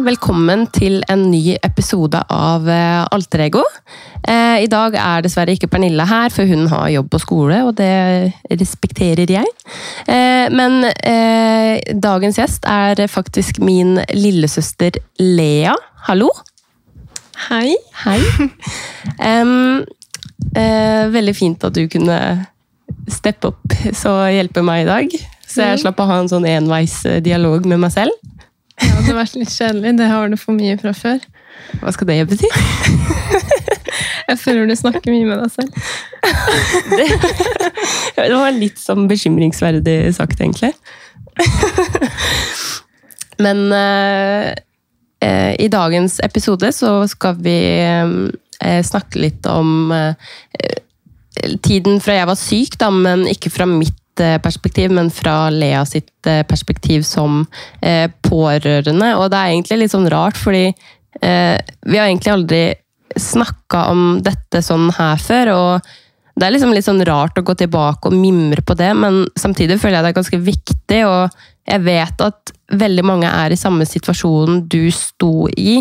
Velkommen til en ny episode av Alterego Alter Ego. Eh, I dag er dessverre ikke Pernille her, for hun har jobb og skole, og det respekterer jeg. Eh, men dagens gjest er faktisk min lillesøster Lea. Hallo! Hei. Hei. Veldig fint at du kunne steppe opp så hjelpe meg i dag. Så jeg slapp å ha en sånn enveisdialog med meg selv. Ja, det har vært litt kjedelig. Det har du for mye fra før. Hva skal det bety? jeg føler du snakker mye med deg selv. det, det var litt sånn bekymringsverdig sagt, egentlig. Men uh, uh, i dagens episode så skal vi eh, snakke litt om tiden fra jeg var syk, da, men ikke fra mitt Eh, perspektiv, men fra Lea sitt eh, perspektiv som eh, pårørende. Og det er egentlig litt sånn rart, fordi vi har egentlig aldri snakka om dette sånn her før. og det er liksom litt sånn rart å gå tilbake og mimre på det, men samtidig føler jeg det er ganske viktig. Og jeg vet at veldig mange er i samme situasjon du sto i.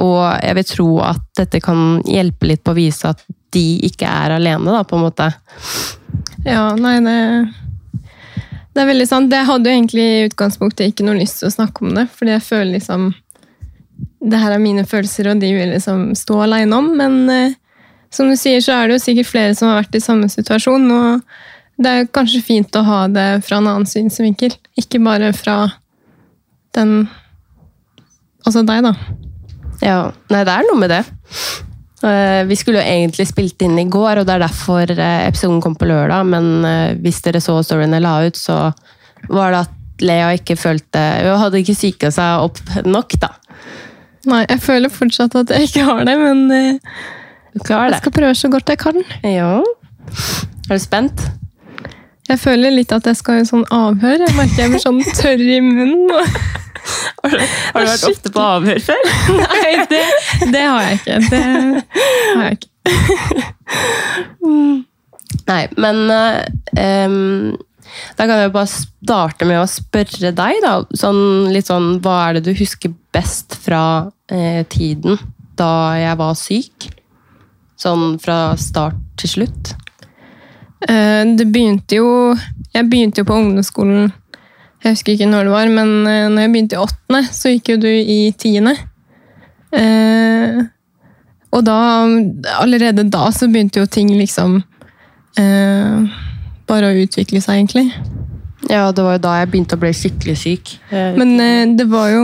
Og jeg vil tro at dette kan hjelpe litt på å vise at de ikke er alene, da, på en måte. Ja, nei, det det er veldig sant. Jeg hadde jo egentlig i utgangspunktet ikke noe lyst til å snakke om det, fordi jeg føler liksom Det her er mine følelser, og de vil liksom stå aleine om. Men eh, som du sier, så er det jo sikkert flere som har vært i samme situasjon. Og det er kanskje fint å ha det fra en annen synsvinkel, ikke bare fra den Altså deg, da. Ja. Nei, det er noe med det. Eh, vi skulle jo egentlig spilt inn i går, og det er derfor eh, episoden kom på lørdag. Men eh, hvis dere så storyen jeg la ut, så var det at Lea ikke følte Hun hadde ikke psyka seg opp nok, da. Nei, jeg føler fortsatt at jeg ikke har det, men det. jeg skal prøve så godt jeg kan. Ja. Er du spent? Jeg føler litt at jeg skal ha en sånn avhør. Jeg merker jeg blir sånn tørr i munnen. Har du, har du vært ofte på avhør før? Nei, det, det, har jeg ikke. Det har jeg ikke. Nei, men um, da kan jeg bare starte med å spørre deg, da. Sånn, litt sånn, hva er det du husker best fra eh, tiden da jeg var syk? Sånn fra start til slutt? Uh, det begynte jo Jeg begynte jo på ungdomsskolen jeg husker ikke når det var, men uh, når jeg begynte i åttende, så gikk jo du i tiende. Eh, og da, allerede da, så begynte jo ting liksom eh, bare å utvikle seg, egentlig. Ja, det var jo da jeg begynte å bli skikkelig syk. Men det var jo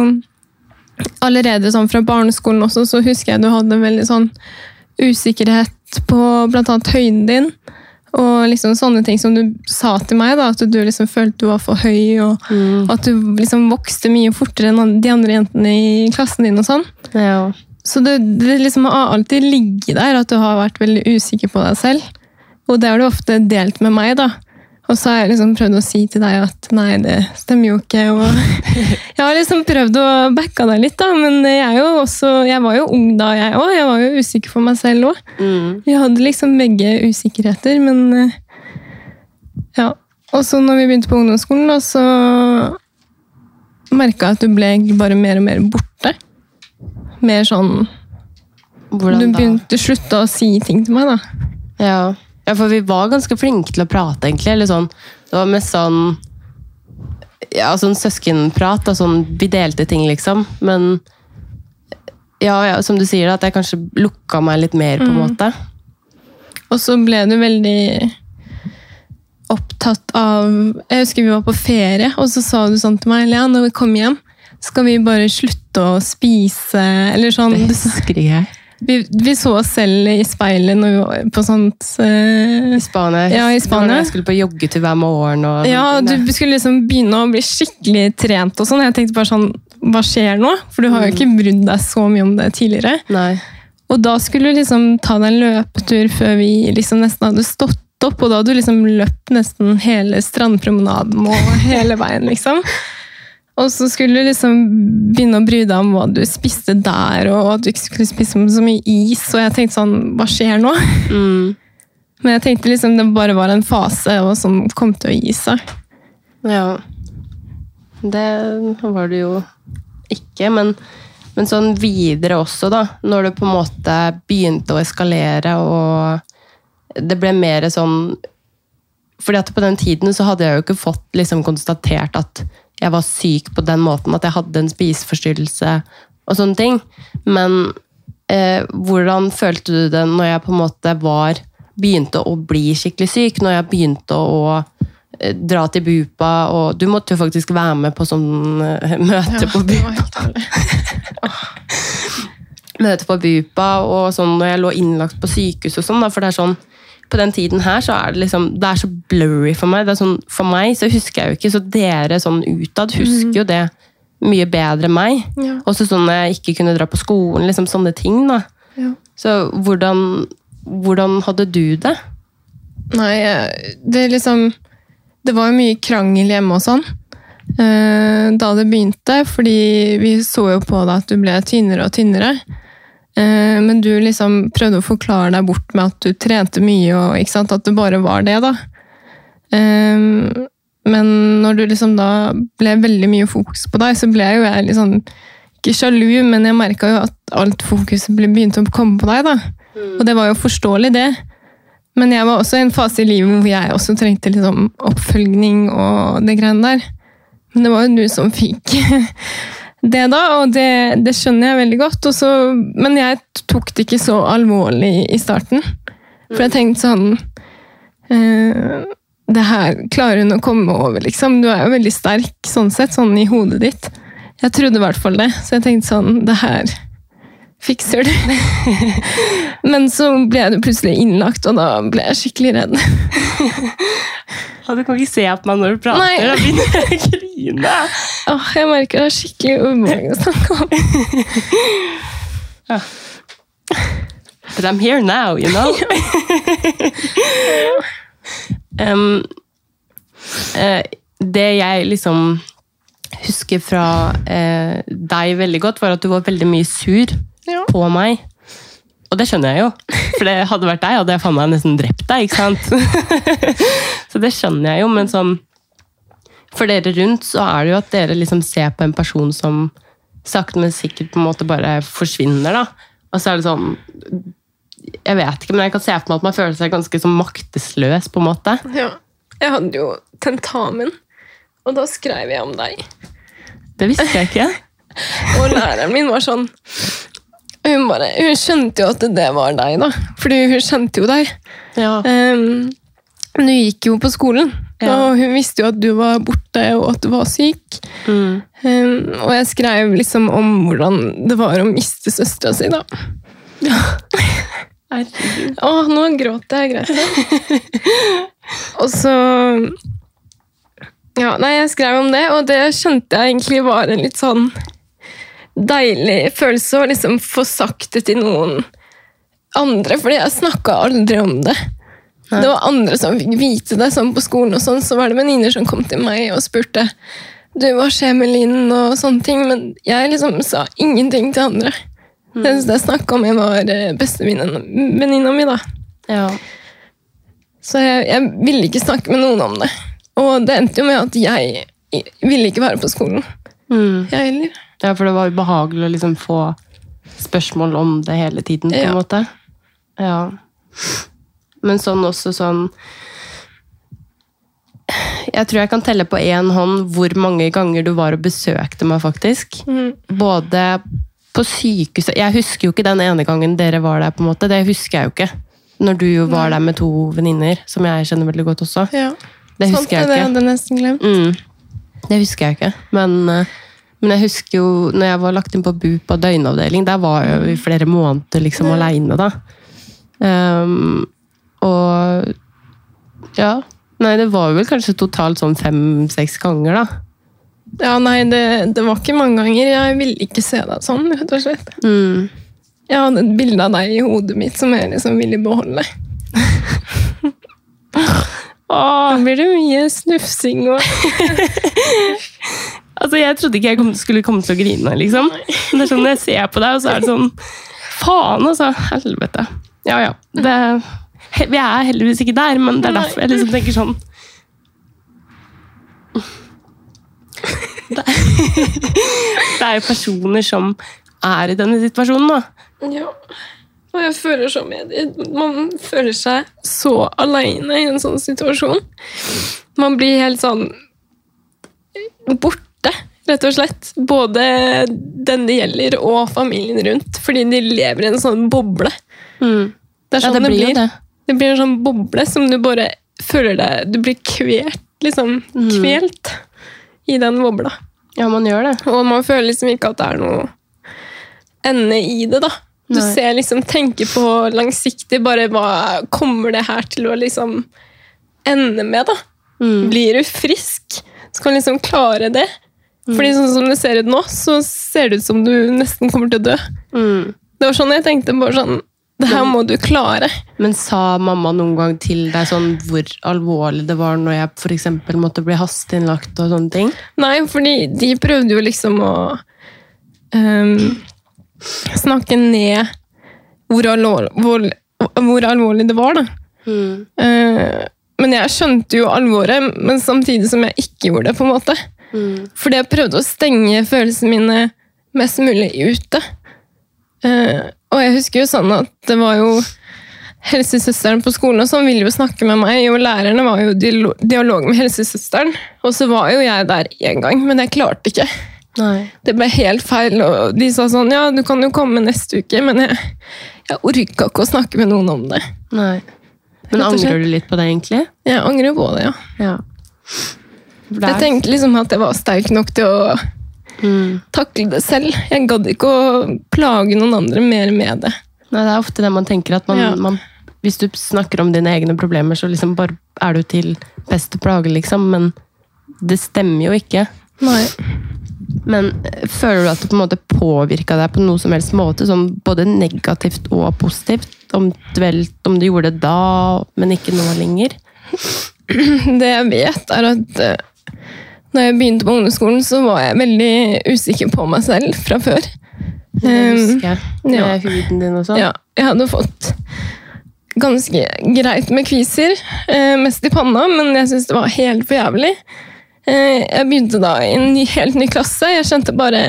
Allerede sånn fra barneskolen også, så husker jeg du hadde veldig sånn usikkerhet på annet høyden din. Og liksom sånne ting som du sa til meg, da, at du liksom følte du var for høy, og mm. at du liksom vokste mye fortere enn de andre jentene i klassen din. og sånn. Ja. Så det, det liksom har alltid ligget der at du har vært veldig usikker på deg selv. Og det har du ofte delt med meg. da. Og så har jeg liksom prøvd å si til deg at nei, det stemmer jo ikke. Jeg har liksom prøvd å backe deg litt, da, men jeg, også, jeg, var jo ung da, jeg òg. Jeg var jo usikker for meg selv òg. Mm. Vi hadde liksom begge usikkerheter, men eh, ja. Og så når vi begynte på ungdomsskolen, da, så merka jeg at du ble bare mer og mer borte. Mer sånn Hvordan da? Du begynte å slutte å si ting til meg, da. Ja. Ja, for vi var ganske flinke til å prate, egentlig. Eller sånn, det var mest sånn ja, sånn søskenprat. Og sånn, vi delte ting, liksom. Men ja, ja, som du sier, at jeg kanskje lukka meg litt mer, på en mm. måte. Og så ble du veldig opptatt av Jeg husker vi var på ferie, og så sa du sånn til meg Lea, når vi kom hjem, skal vi bare slutte å spise Eller sånn. Det husker jeg. Vi, vi, så oss selv i speilet når vi var på sånt uh, I Spania? Ja, i Spania. Jeg skulle på joggetur hver morgen. Og ja, du skulle liksom begynne å bli skikkelig trent og sånn. Jeg tenkte bare sånn Hva skjer nå? For du har jo mm. ikke brydd deg så mye om det tidligere. Nei. Og da skulle du liksom ta deg en løpetur før vi liksom nesten hadde stått opp, og da hadde du liksom løpt nesten hele strandpromenaden og hele veien, liksom. Og så skulle du liksom begynne å bry deg om hva du spiste der, og at du ikke skulle spise så mye is. Og jeg tenkte sånn Hva skjer nå? Mm. Men jeg tenkte liksom det bare var en fase og som kom til å gi seg. Ja. Det var det jo ikke, men, men sånn videre også, da. Når det på en måte begynte å eskalere, og det ble mer sånn fordi at på den tiden så hadde jeg jo ikke fått liksom konstatert at jeg var syk på den måten, at jeg hadde en spiseforstyrrelse og sånne ting. Men eh, hvordan følte du det når jeg på en måte var begynte å bli skikkelig syk? Når jeg begynte å eh, dra til Bupa, og du måtte jo faktisk være med på sånn eh, møte på det var Bupa. Møte på Bupa, og sånn når jeg lå innlagt på sykehus og sånn, for det er sånn på den tiden her så er det liksom, det er så blurry for meg. Det er sånn, for meg så husker jeg jo ikke, så dere sånn utad husker jo det mye bedre enn meg. Ja. Også sånn jeg ikke kunne dra på skolen, liksom sånne ting. da. Ja. Så hvordan, hvordan hadde du det? Nei, det liksom Det var jo mye krangel hjemme og sånn. eh, Da det begynte, fordi vi så jo på deg at du ble tynnere og tynnere. Eh, Men du liksom prøvde å forklare deg bort med at du trente mye, og at det bare var det, da. Eh, Men når du liksom da ble veldig mye fokus på deg, så ble jeg jo jeg litt sånn Ikke sjalu, men jeg merka jo at alt fokuset ble- begynte å komme på deg, da. Og det var jo forståelig, det. Men jeg var også i en fase i livet hvor jeg også trengte liksom oppfølging og det greiene der. Men det var jo du som fikk det da, og det, det skjønner jeg veldig godt. Og så- men jeg tok det ikke så alvorlig i starten. For jeg tenkte sånn eh, Det her klarer hun å komme over, liksom. Du er jo veldig sterk sånn sett, sånn i hodet ditt. Jeg trodde i hvert fall det, så jeg tenkte sånn Det her fikser du. Men så ble du plutselig innlagt, og da ble jeg skikkelig redd. du kan ikke se på meg når du prater. Nei. Grine. Åh, jeg merker det er skikkelig ubehagelig å snakke om. But I'm here now, you know? um, uh, det jeg liksom husker fra uh, deg veldig godt, var at du var veldig mye sur Ja. på meg. Og det skjønner jeg jo, for det hadde vært deg, hadde jeg faen meg nesten drept deg. ikke sant? så det skjønner jeg jo, men sånn For dere rundt så er det jo at dere liksom ser på en person som sakte, men sikkert på en måte bare forsvinner. da. Og så er det sånn Jeg vet ikke, men jeg kan se for meg at man føler seg ganske sånn maktesløs. på en måte. Ja. Jeg hadde jo tentamen, og da skrev jeg om deg. Det visste jeg ikke. Og læreren min var sånn Hun, bare, hun skjønte jo at det var deg, da. Fordi hun kjente jo deg. Ja. Um, du gikk jo på skolen, Ja. og hun visste jo at du var borte og at du var syk. Mm. Um, og jeg skrev liksom om hvordan det var å miste søstera si, da. Herregud. Å, nå gråter jeg, greit. og så Ja, nei, jeg skrev om det, og det skjønte jeg egentlig var en litt sånn deilig følelse å liksom få sagt det til noen andre, fordi jeg snakka aldri om det. Det var andre som fikk vite det, sånn på skolen, og sånn, så var det venninner som kom til meg og spurte du, hva skjer med Linn, og sånne ting, men jeg liksom sa ingenting til andre. Det eneste jeg snakka med, var eh, bestevenninna mi, da. Ja. Så jeg, jeg ville ikke snakke med noen om det. Og det endte jo med at jeg ville ikke være på skolen. Mm. Jeg heller. ja, for det var ubehagelig å liksom få spørsmål om det hele tiden, på en Ja. måte. Ja. Men sånn også sånn Jeg tror jeg kan telle på én hånd hvor mange ganger du var og besøkte meg, faktisk. Mm. Både på sykehuset Jeg husker jo ikke den ene gangen dere var der, på en måte. Det husker jeg jo ikke. Når du jo var der med to venninner, som jeg kjenner veldig godt også. Ja. Det Sant, husker jeg ikke. det hadde nesten glemt. Mm. Det husker jeg ikke. Men, eh, men jeg husker jo når jeg var lagt inn på BUP og døgnavdeling, der var jeg jo i flere måneder liksom Ja. aleine, da. Ehm, og ja. Nei, det var vel kanskje totalt sånn fem-seks ganger, da. Ja, nei, det, det var ikke mange ganger. Jeg ville ikke se deg sånn, rett og slett. Mm. Jeg hadde et bilde av deg i hodet mitt som jeg liksom ville beholde. Da blir det mye snufsing og Altså, Jeg trodde ikke jeg kom, skulle komme til å grine, liksom. Men det er sånn, Når jeg ser på deg, og så er det sånn Faen, altså! Helvete. Ja, ja. Det, vi er heldigvis ikke der, men det er derfor jeg liksom tenker sånn det det er jo personer som er i denne situasjonen, da. Ja. Og jeg føler så med. Man føler seg så aleine i en sånn situasjon. Man blir helt sånn borte, rett og slett. Både den det gjelder, og familien rundt. Fordi de lever i en sånn boble. Det er Ja, sånn det det, blir blir. det. Det blir en sånn boble som du bare føler deg Du blir kvelt, liksom. Mm. I den bobla. Ja, man gjør det. Og man føler liksom ikke at det er noe ende i det, da. Du Nei. ser liksom, tenker på langsiktig, bare hva kommer det her til å liksom ende med, da? Mm. Blir du frisk? Skal du liksom klare det? Fordi sånn som det ser ut nå, så ser det ut som du nesten kommer til å dø. Mm. Det var sånn jeg tenkte, bare sånn, det her må du klare. Men sa mamma noen gang til deg sånn hvor alvorlig det var når jeg eksempel måtte bli hasteinnlagt og sånne ting? Nei, fordi de prøvde jo liksom å um, snakke ned hvor, alvorlig, hvor, hvor alvorlig det var, da. Eh, men jeg skjønte jo alvoret, men samtidig som jeg ikke gjorde det. på en måte. Fordi jeg prøvde å stenge følelsene mine mest mulig ute. Eh, og jeg husker jo sånn at det var jo helsesøsteren på skolen og sånn ville jo snakke med meg, og lærerne var jo i dialog med helsesøsteren. Og så var jo jeg der én gang, men jeg klarte ikke. Nei. Det ble helt feil, og de sa sånn Ja, du kan jo komme neste uke, men jeg, jeg orka ikke å snakke med noen om det. Nei. Men angrer du litt på det, egentlig? Jeg angrer på det, ja. Ja. Jeg tenkte liksom at jeg var sterk nok til å Mm. takle det selv. Jeg gadd ikke å plage noen andre mer med det. Nei, det er ofte det man tenker at man, Ja. man Hvis du snakker om dine egne problemer, så liksom bare er du til beste plage, liksom. Men det stemmer jo ikke. Nei. Men eh, føler du at det på en måte påvirka deg på noe som helst måte? Sånn både negativt og positivt? Om, om du gjorde det da, men ikke nå lenger? Det jeg vet, er at eh, når jeg begynte på ungdomsskolen, så var jeg veldig usikker på meg selv fra før. Det Um, husker jeg. Med ja. huden din og sånn. Ja, jeg hadde fått ganske greit med kviser, eh, mest i panna, men jeg syntes det var helt for jævlig. Eh, jeg begynte da i en ny, helt ny klasse. Jeg kjente bare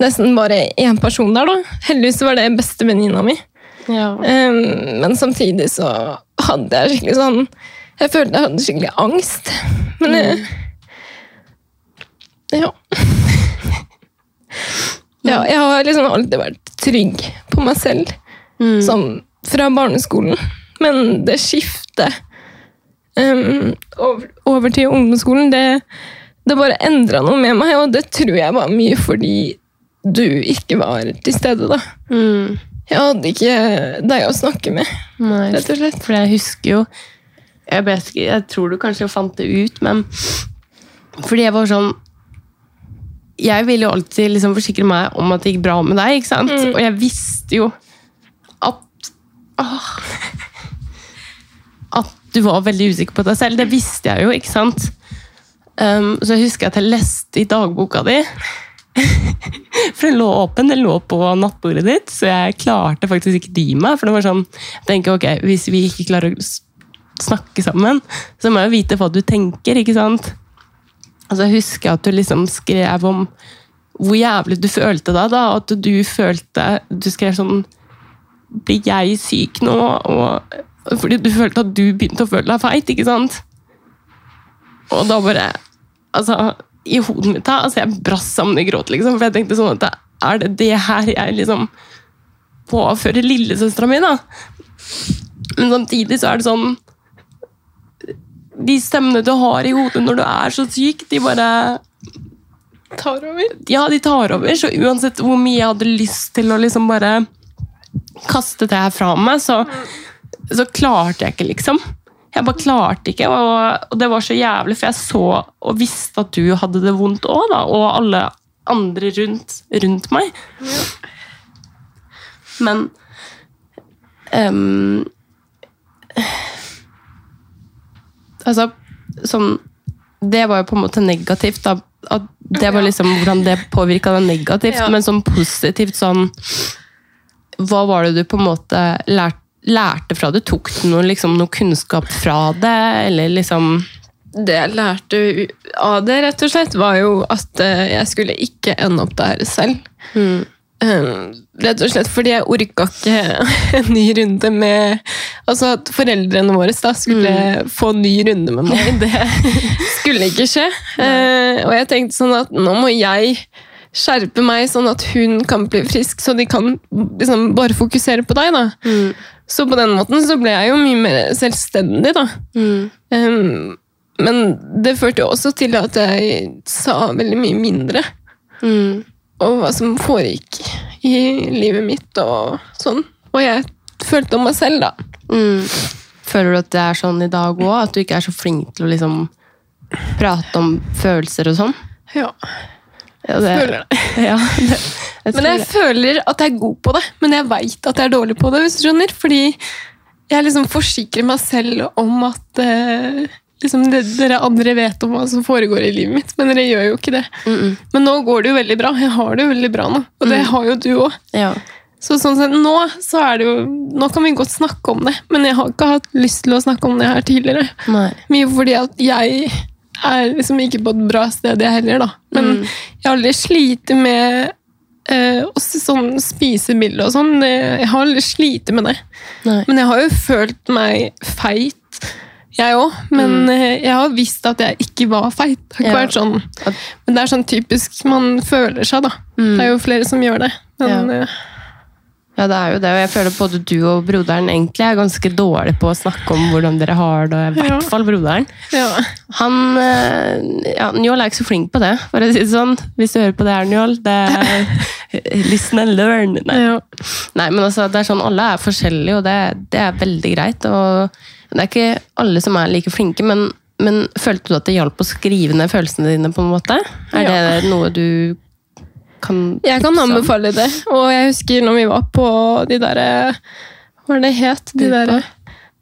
nesten bare én person der, da. Heldigvis var det bestevenninna mi. Ja. Eh, men samtidig så hadde jeg skikkelig sånn Jeg følte jeg hadde skikkelig angst. Men jeg, ja. ja. Jeg har liksom alltid vært trygg på meg selv Mm. sånn fra barneskolen. Men det skiftet um, over, over til ungdomsskolen, det, det bare endra noe med meg, og det tror jeg var mye fordi du ikke var til stede, da. Mm. Jeg hadde ikke deg å snakke med, Nei, rett og slett. For jeg husker jo jeg, vet ikke, jeg tror du kanskje fant det ut, men fordi jeg var sånn Jeg ville jo alltid liksom forsikre meg om at det gikk bra med deg, ikke sant? Mm. Og jeg visste jo at åh, At du var veldig usikker på deg selv. Det visste jeg jo, ikke sant? Um, så jeg husker at jeg leste i dagboka di. For den lå åpen, den lå på nattbordet ditt, så jeg klarte faktisk ikke dy meg. For det var sånn, jeg tenker ok, hvis vi ikke klarer å snakke sammen, så må jeg jo vite hva du tenker, ikke sant? Altså jeg husker at du liksom skrev om hvor jævlig du følte deg da, at du følte, du skrev sånn, blir jeg syk nå? Og, fordi du følte at du begynte å føle deg feit, ikke sant? Og da bare, altså, i hodet mitt da, altså jeg brast sammen i gråt, liksom, for jeg tenkte sånn at er det det her jeg liksom påfører lillesøstera mi, da? Men samtidig så er det sånn De stemmene du har i hodet når du er så syk, de bare Tar over. Ja, de tar over, så uansett hvor mye jeg hadde lyst til å liksom bare kaste det her fra meg, så, så klarte jeg ikke, liksom. Jeg bare klarte ikke, og, det var så jævlig, for jeg så og visste at du hadde det vondt òg, da, og alle andre rundt, rundt meg. Men ehm, Altså, sånn Det var jo på en måte negativt, da. At det var liksom hvordan det påvirka deg negativt, Ja. men sånn positivt sånn Hva var det du på en måte lær, lærte fra det? Tok du noe, liksom, noe kunnskap fra det, eller liksom det jeg lærte av det, rett og slett, var jo at eh, jeg skulle ikke ende opp der selv. Mm. Um, rett og slett fordi jeg orka ikke en ny runde med Altså at foreldrene våre da skulle få en ny runde med meg. Det skulle ikke skje. Eh, og jeg tenkte sånn at nå må jeg skjerpe meg, sånn at hun kan bli frisk, så de kan liksom bare fokusere på deg. da. Mm. Så på den måten så ble jeg jo mye mer selvstendig, da. Mm. Um, men det førte jo også til at jeg sa veldig mye mindre Mm. Og hva som foregikk i livet mitt og sånn. Og jeg følte om meg selv, da. Mm. Føler du at det er sånn i dag òg? At du ikke er så flink til å liksom prate om følelser og sånn? Ja, Ja, det, føler det. Ja, det, jeg Men jeg det. føler at jeg er god på det, men jeg veit at jeg er dårlig på det. hvis du skjønner. Fordi jeg liksom forsikrer meg selv om at eh, liksom det, dere andre vet om hva som foregår i livet mitt, men dere gjør jo ikke det. Mm -mm. Men nå går det jo veldig bra. Jeg har det jo veldig bra nå, og det har jo du òg. Ja. Så sånn sett, nå, så er det jo, nå kan vi godt snakke om det, men jeg har ikke hatt lyst til å snakke om det her tidligere. Nei. Mye fordi at jeg er liksom ikke på et bra sted, jeg heller. da. Men Mm. jeg har aldri slitt med eh, også sånn spisebilde og sånn. Jeg har aldri slitt med det. Nei. Men jeg har jo følt meg feit, jeg òg. Men mm. jeg har visst at jeg ikke var feit. Det har ikke. Ja. vært sånn. Men det er sånn typisk man føler seg, da. Mm. Det er jo flere som gjør det. Men, Ja. eh, Ja, det er jo det. Og jeg føler både du og broderen egentlig er ganske dårlig på å snakke om hvordan dere har det. I Ja. hvert fall broderen. ja. Han eh, ja, Njål er ikke så flink på det, for å si det sånn. Hvis du hører på det her, Njål. Det er Listen and learn. Nei. Ja. Nei, men altså, det er sånn, alle er forskjellige, og det, det er veldig greit. Og det er ikke alle som er like flinke, men, men følte du at det hjalp å skrive ned følelsene dine? på en måte? Er Ja. det noe du kan Jeg kan anbefale det. Og jeg husker når vi var på de derre Hva var det het? De derre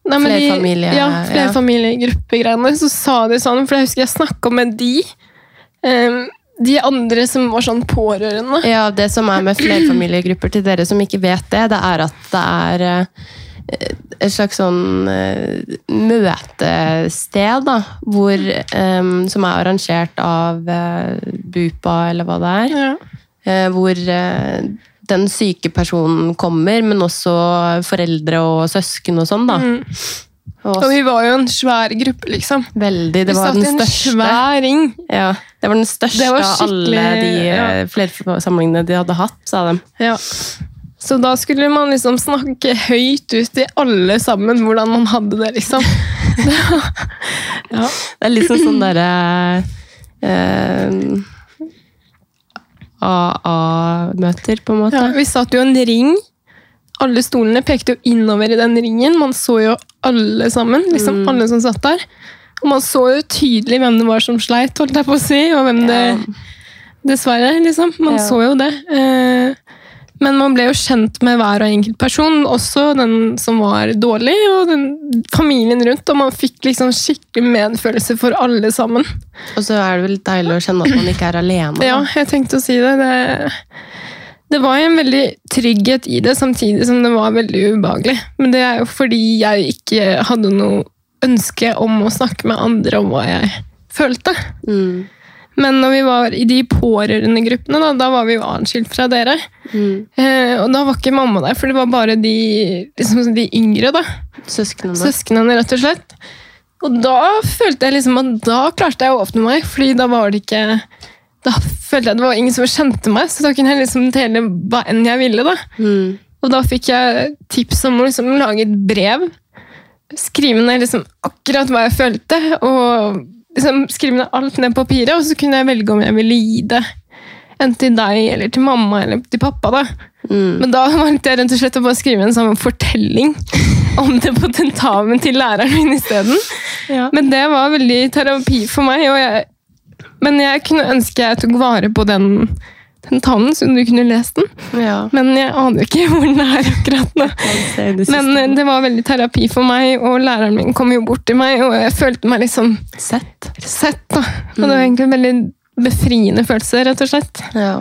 Nei, de- Flerfamilie- Ja, flerfamiliegruppegreiene. Så sa de sånn, for jeg husker jeg snakka med de. Um, de andre som var sånn pårørende. Ja, Det som er med flerfamiliegrupper til dere som ikke vet det, det er at det er eh, et slags sånn eh, møtested, da, hvor, eh, som er arrangert av eh, BUPA, eller hva det er. Ja. Eh, hvor eh, den syke personen kommer, men også foreldre og søsken og sånn, da. Mm. Og vi var jo en svær gruppe, liksom. veldig, det var den største. svær ring. Ja, det var den største var av alle de ja. eh, flersamlingene de hadde hatt, sa de. Ja. Så da skulle man liksom snakke høyt ut til alle sammen hvordan man hadde det, liksom. ja. Det er liksom sånn derre eh, AA-møter, på en måte. Ja, vi satt jo i en ring. Alle stolene pekte jo innover i den ringen. Man så jo alle sammen. liksom Mm. Alle som satt der. Og man så jo tydelig hvem det var som sleit, holdt jeg på å si. Og hvem det Dessverre, liksom. Man Ja. så jo det. Eh, Men man ble jo kjent med hver og enkelt person, også den som var dårlig, og den familien rundt. Og man fikk liksom skikkelig medfølelse for alle sammen. Og så er det vel deilig å kjenne at man ikke er alene. Ja, jeg tenkte å si det. det. Det var en veldig trygghet i det, samtidig som det var veldig ubehagelig. Men det er jo fordi jeg ikke hadde noe ønske om å snakke med andre om hva jeg følte. Mm. Men når vi var i de pårørendegruppene, da, da var vi jo atskilt fra dere. Mm. Eh, og da var ikke mamma der, for det var bare de, liksom, de yngre. da. Søsknene. Søsknene, rett og slett. Og da følte jeg liksom at da klarte jeg å åpne meg, fordi da var det ikke Da følte jeg at det var ingen som kjente meg, så da kunne jeg liksom dele hva enn jeg ville. da. Mm. Og da fikk jeg tips om å liksom lage et brev. Skrive ned liksom akkurat hva jeg følte, og liksom skrive ned alt ned på papiret. Og så kunne jeg velge om jeg ville gi det enten til deg eller til mamma eller til pappa. da. Mm. Men da valgte jeg rett og slett å bare skrive en sånn fortelling om det på tentamen til læreren min isteden. Ja. Men det var veldig terapi for meg. Jeg, men jeg kunne ønske jeg tok vare på den tentamen, så du kunne lest den. ja. Men jeg aner ikke hvor den er akkurat nå. Men eh, det var veldig terapi for meg, og læreren min kom jo bort til meg, og jeg følte meg liksom Sett. sett. da. Og det var egentlig en veldig befriende følelse, rett og slett. Ja.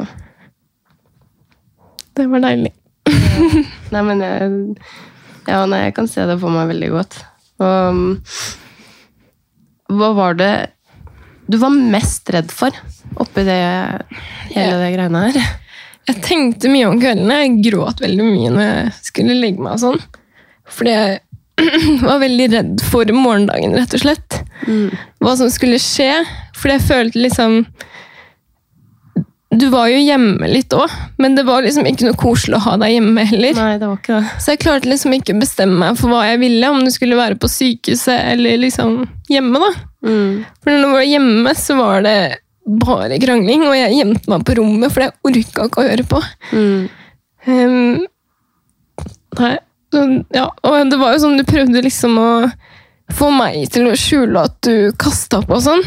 Det var deilig. Nei, men jeg, ja, nei, jeg kan se det for meg veldig godt. Og, hva var det du var mest redd for oppi det hele det greiene her? Jeg tenkte mye om kveldene. Jeg gråt veldig mye når jeg skulle legge meg. og sånn. Fordi jeg var veldig redd for morgendagen, rett og slett. Hva som skulle skje. Fordi jeg følte liksom Du var jo hjemme litt òg, men det var liksom ikke noe koselig å ha deg hjemme heller. Nei, det var ikke det. Så jeg klarte liksom ikke å bestemme meg for hva jeg ville, om det skulle være på sykehuset eller liksom hjemme. da. Mm. For når jeg var hjemme, så var det bare krangling, og jeg gjemte meg på rommet, for jeg orka ikke å høre på. Mm. Um, nei, så, ja, og det var jo sånn, du prøvde liksom å få meg til å skjule at du kasta opp og sånn.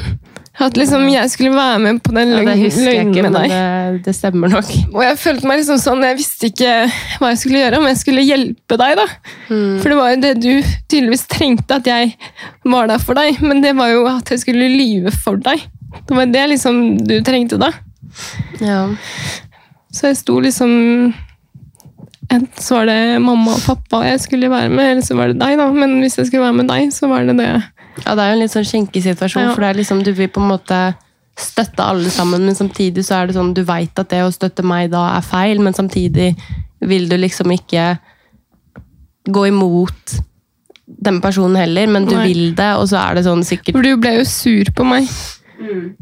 At liksom jeg skulle være med på den Ja, løgnen løgnen ikke, med deg. det, det stemmer nok. Og jeg følte meg liksom sånn, jeg visste ikke hva jeg skulle gjøre, om jeg skulle hjelpe deg da. For det var jo det du tydeligvis trengte, at jeg var der for deg. Men det var jo at jeg skulle lyve for deg. Det var det liksom du trengte da. Ja. Så jeg sto liksom Enten så var det mamma og pappa jeg skulle være med, eller så var det deg. da. Men hvis jeg skulle være med deg, så var det det. Ja, det er jo en litt sånn skjenkesituasjon, Ja. for det er liksom, du vil på en måte støtte alle sammen, men samtidig så er det sånn, du vet at det å støtte meg da er feil, men samtidig vil du liksom ikke gå imot den personen heller, men du Nei. vil det, og så er det sånn sikkert For du ble jo sur på meg.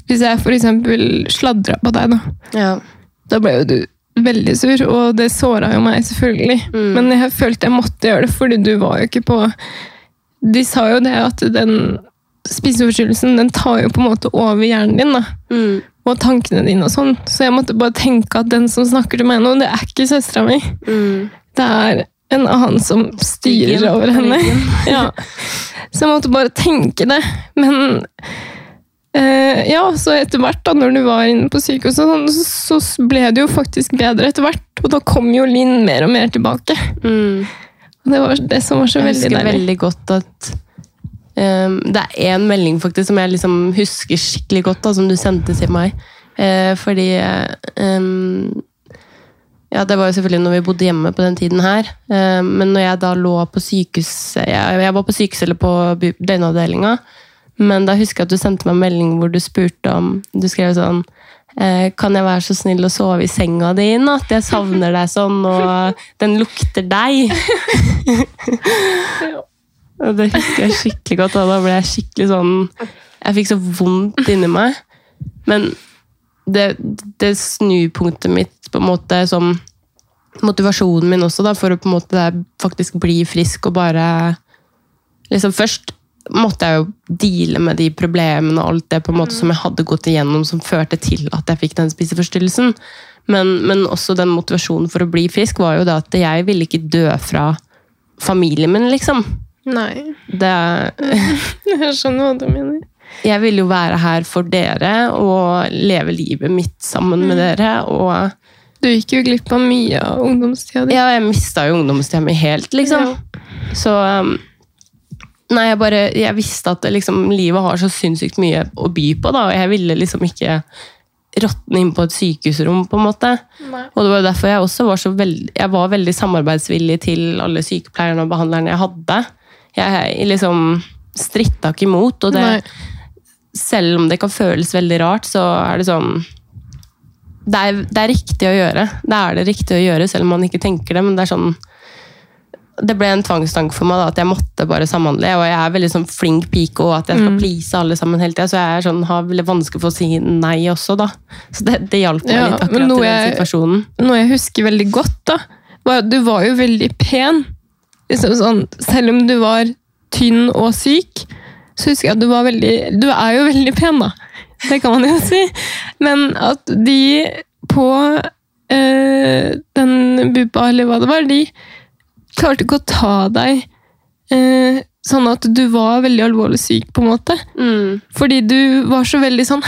Hvis jeg for eksempel sladra på deg, da. ja. Da ble jo du veldig sur, og det såra jo meg, selvfølgelig. Mm. Men jeg følte jeg måtte gjøre det, fordi du var jo ikke på De sa jo det at den spiseforstyrrelsen den tar jo på en måte over hjernen din. da. Mm. Og tankene dine og sånn. Så jeg måtte bare tenke at den som snakker til meg nå, det er ikke søstera mi. Mm. Det er en annen som styrer over henne. Ja. Så jeg måtte bare tenke det. Men eh, ja, så etter hvert, da når du var inne på sykehuset, sånn, så, så ble det jo faktisk bedre etter hvert. Og da kom jo Linn mer og mer tilbake. Mm. Det var det som var så Jeg veldig husker veldig godt at um, Det er én melding faktisk som jeg liksom husker skikkelig godt, da, som du sendte til meg. Uh, fordi um, Ja, det var jo selvfølgelig når vi bodde hjemme på den tiden her. Eh, men når jeg da lå på sykehus Jeg, jeg var på sykehus eller på døgnavdelinga. Men da husker jeg at du sendte meg en melding hvor du spurte om Du skrev sånn Kan jeg være så snill å sove i senga di i natt? Jeg savner deg sånn, og den lukter deg. Det husker jeg skikkelig godt. Og da ble jeg skikkelig sånn Jeg fikk så vondt inni meg. Men det, det snupunktet mitt på en måte som Motivasjonen min også, da, for å på en måte faktisk bli frisk og bare liksom Først måtte jeg jo deale med de problemene og alt det på en måte som jeg hadde gått igjennom, som førte til at jeg fikk den spiseforstyrrelsen. Men, men også den motivasjonen for å bli frisk var jo det at jeg ville ikke dø fra familien min, liksom. Nei, Det, jeg skjønner hva du mener. jeg ville jo være her for dere og leve livet mitt sammen med dere. Og Du gikk jo glipp av mye av ungdomstida di. ja, jeg mista jo ungdomstida mi helt, liksom. Så um, Nei, jeg bare Jeg visste at liksom, livet har så sinnssykt mye å by på, da, og jeg ville liksom ikke råtne inn på et sykehusrom, på en måte. Nei. Og det var derfor jeg også var så veldig, jeg var veldig samarbeidsvillig til alle sykepleierne og behandlerne jeg hadde. Jeg liksom stritta ikke imot, og det, Nei. selv om det kan føles veldig rart, så er det sånn det er, det er riktig å gjøre. Det er det riktig å gjøre, selv om man ikke tenker det. Men det er sånn Det ble en tvangstanke for meg da, at jeg måtte bare samhandle. Og jeg er veldig sånn flink pike, og at jeg skal please alle sammen hele tida. Så jeg er sånn, har veldig vanskelig for å si nei også, da. Så det, det hjalp meg Ja, litt akkurat i den situasjonen. Noe jeg husker veldig godt, da, var at du var jo veldig pen. Liksom sånn, selv om du var tynn og syk, så husker jeg at du var veldig Du er jo veldig pen, da. Det kan man jo si. Men at de på øh, den bupa eller hva det var, de klarte ikke å ta deg eh, sånn at du var veldig alvorlig syk, på en måte. Mm. Fordi du var så veldig sånn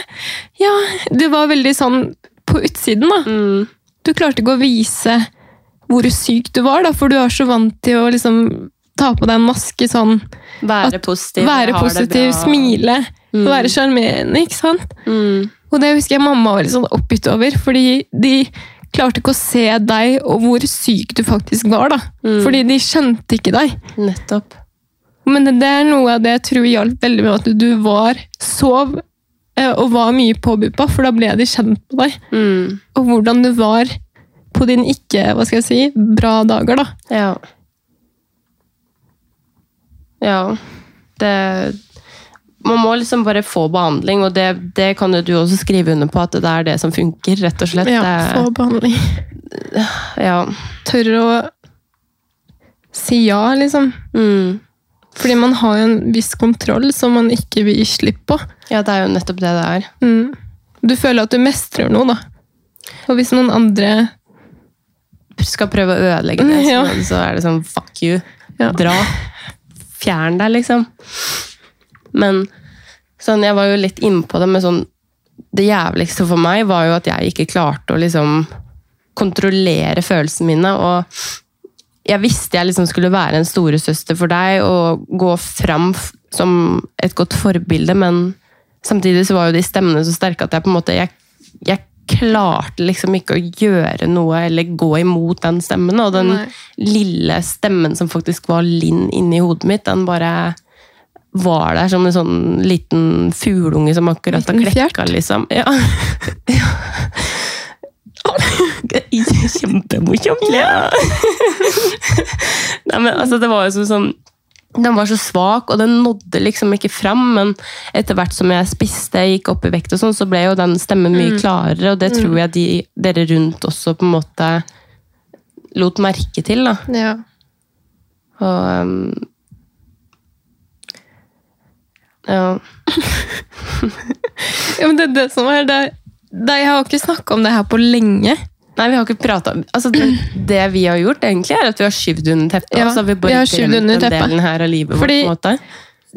Ja, du var veldig sånn på utsiden, da. Mm. Du klarte ikke å vise hvor syk du var, da, for du er så vant til å liksom ta på deg en maske sånn. Være At positiv. være positiv, smile, Mm. være sjarmerende, ikke sant? Mm. Og det husker jeg mamma var litt sånn oppgitt over, fordi de klarte ikke å se deg og hvor syk du faktisk var, da. Mm. Fordi de skjønte ikke deg. Nettopp. Men det, det er noe av det jeg tror hjalp veldig med at du var sov eh, og var mye på BUPA, for da ble de kjent med deg. Mm. Og hvordan du var på din ikke hva skal jeg si, bra dager. da. Ja. Ja. Det Man må liksom bare få behandling, og det, det kan jo du også skrive under på, at det er det som funker, rett og slett. Ja, Få behandling. ja. Tørre å si ja, liksom. Mm. Fordi man har jo en viss kontroll som man ikke vil gi slipp på. ja, det er jo nettopp det det er. Mm. Du føler at du mestrer noe, da. Og hvis noen andre Skal prøve å ødelegge det, Ja. så, er det sånn fuck you. Ja. Dra. Fjern deg, liksom. Men sånn, jeg var jo litt innpå det med sånn Det jævligste for meg var jo at jeg ikke klarte å liksom kontrollere følelsene mine. og jeg visste jeg liksom skulle være en storesøster for deg og gå fram som et godt forbilde, men samtidig så var jo de stemmene så sterke at jeg på en måte jeg, jeg klarte liksom ikke å gjøre noe eller gå imot den stemmen. Og den Nei. lille stemmen som faktisk var Linn inni hodet mitt, den bare var der som en sånn liten fugleunge som akkurat har klekka, liksom. Ja. Kjempemorsomt! Ja. Nei, men altså, det var jo så sånn den var så svak, og den nådde liksom ikke fram. Men etter hvert som jeg spiste, gikk opp i vekt, og sånn, så ble jo den stemmen mye klarere. Og det tror jeg de, dere rundt også på en måte lot merke til. da. Ja. Og um, Ja. ja, men det er det som er det. det jeg har ikke snakka om det her på lenge. Nei, vi har ikke prata altså, det, det vi har gjort, egentlig, er at vi har skyvd under teppet. Ja, altså, vi vi har skyvd under teppet. delen her av livet Fordi- vårt.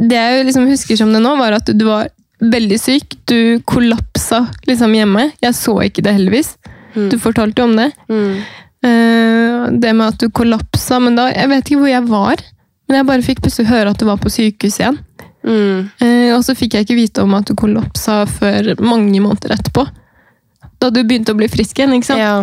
Det jeg liksom husker som det nå, var at du var veldig syk. Du kollapsa liksom hjemme. Jeg så ikke det, heldigvis. Du fortalte jo om det. Mm. Uh, det med at du kollapsa, men da Jeg vet ikke hvor jeg var. Men jeg bare fikk plutselig høre at du var på sykehus igjen. Mm. Eh, og så fikk jeg ikke vite om at du kollapsa før mange måneder etterpå. Da du begynte å bli frisk igjen, ikke sant? Ja,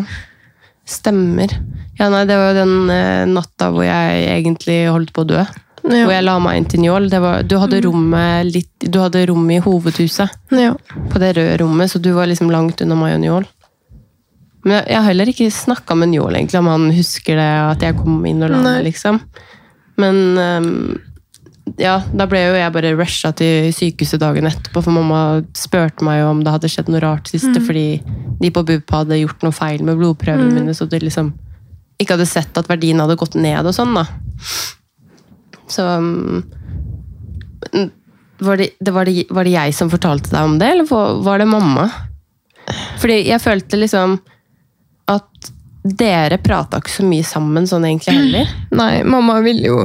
stemmer. Ja, nei, det var jo den eh, natta hvor jeg egentlig holdt på å dø. Ja. Hvor jeg la meg inn til Njål. Det var, du, hadde rommet litt, du hadde rommet i hovedhuset. Ja. På det røde rommet, så du var liksom langt unna meg og Njål. Men jeg, jeg har heller ikke snakka med Njål egentlig, om han husker det, at jeg kom inn og la meg, liksom. Men ehm, ja, da ble jo jeg bare rusha til sykehuset dagen etterpå, for mamma spurte meg jo om det hadde skjedd noe rart siste, fordi de på BUP hadde gjort noe feil med blodprøvene mine, så de liksom ikke hadde sett at verdien hadde gått ned og sånn, da. Så um, var, det, det, var, det, var det jeg som fortalte deg om det, eller var- det mamma? Fordi jeg følte liksom at dere prata ikke så mye sammen sånn egentlig heller. Nei, mamma ville jo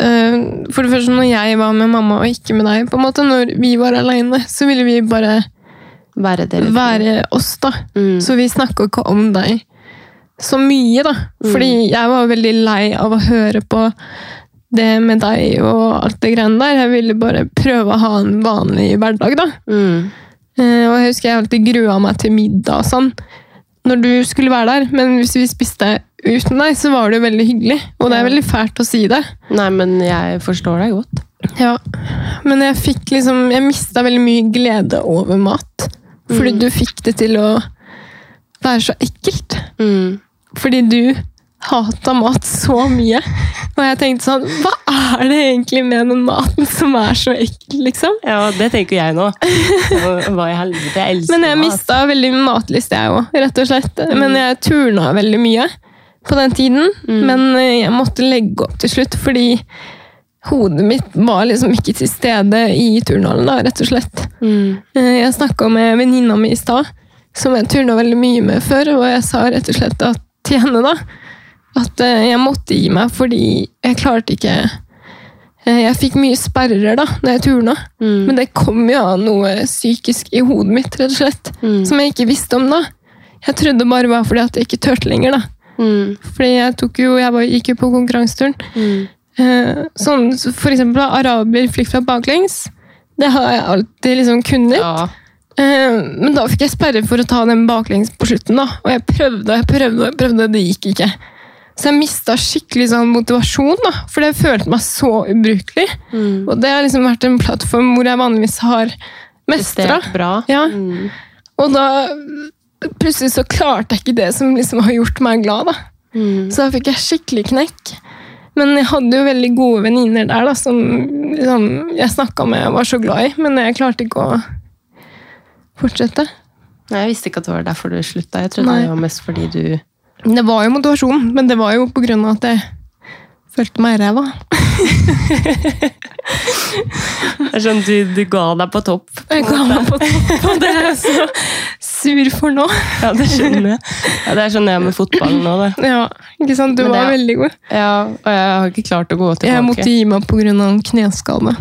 For det første, når jeg var med mamma og ikke med deg, på en måte, når vi var aleine, så ville vi bare Være dere. være oss, da. Mm. Så vi snakka ikke om deg så mye, da. Fordi jeg var veldig lei av å høre på det med deg og alt det greiene der. Jeg ville bare prøve å ha en vanlig hverdag, da. Mm. Eh, Og jeg husker jeg alltid grua meg til middag og sånn. Når du skulle være der. Men hvis vi spiste uten deg, så var det jo veldig hyggelig. Og det er veldig fælt å si det. Nei, men jeg forstår deg godt. Ja. Men jeg fikk liksom Jeg mista veldig mye glede over mat. Fordi du fikk det til å være så ekkelt. Mm. Fordi du hata mat så mye. Og jeg tenkte sånn Hva er det egentlig med den maten som er så ekkel, liksom? Ja, det tenker jeg nå. Hva i helvete? Jeg elsker mat. Men jeg mista veldig matlyst, jeg òg, rett og slett. Men jeg turna veldig mye på den tiden. Men eh, jeg måtte legge opp til slutt, fordi hodet mitt var liksom ikke til stede i turnhallen, da, rett og slett. Mm. Eh, Jeg snakka med venninna mi i stad, som jeg turna veldig mye med før, og jeg sa rett og slett at, til henne da, at eh, jeg måtte gi meg fordi jeg klarte ikke Jeg fikk mye sperrer da når jeg turna, Mm. men det kom jo av noe psykisk i hodet mitt, rett og slett, Mm. som jeg ikke visste om da. Jeg trodde bare var fordi at jeg ikke turte lenger, da. Mm. Fordi jeg tok jo, jeg bare gikk jo på konkurranseturen. Mm. Eh, sånn, for eksempel araber flikkflapp baklengs. Det har jeg alltid liksom kunnet. Ja. Eh, Men da fikk jeg sperre for å ta den baklengs på slutten. da. Og jeg prøvde og jeg prøvde, jeg prøvde, det gikk ikke. Så jeg mista skikkelig sånn motivasjon, da, fordi jeg følte meg så ubrukelig. Mm. Og det har liksom vært en plattform hvor jeg vanligvis har mestra. Ja. Mm. Og da plutselig så klarte jeg ikke det som liksom har gjort meg glad. da. Mm. Så da fikk jeg skikkelig knekk. Men jeg hadde jo veldig gode venninner der da, som liksom, jeg snakka med og var så glad i. Men jeg klarte ikke å fortsette. Nei, Jeg visste ikke at det var derfor du slutta. Jeg trodde Nei. det var mest fordi du Det var jo motivasjon, men det var jo på grunn av at jeg følte meg ræva. Det er sånn du, du ga deg på topp. Jeg ga meg på topp, og det er så sur for nå. Ja, det skjønner jeg. Ja, det er sånn jeg er med fotballen nå. Det. Ja, ikke sant? Du det var veldig god. Ja, og jeg har ikke klart å gå tilbake. Jeg måtte gi meg pga. en kneskade.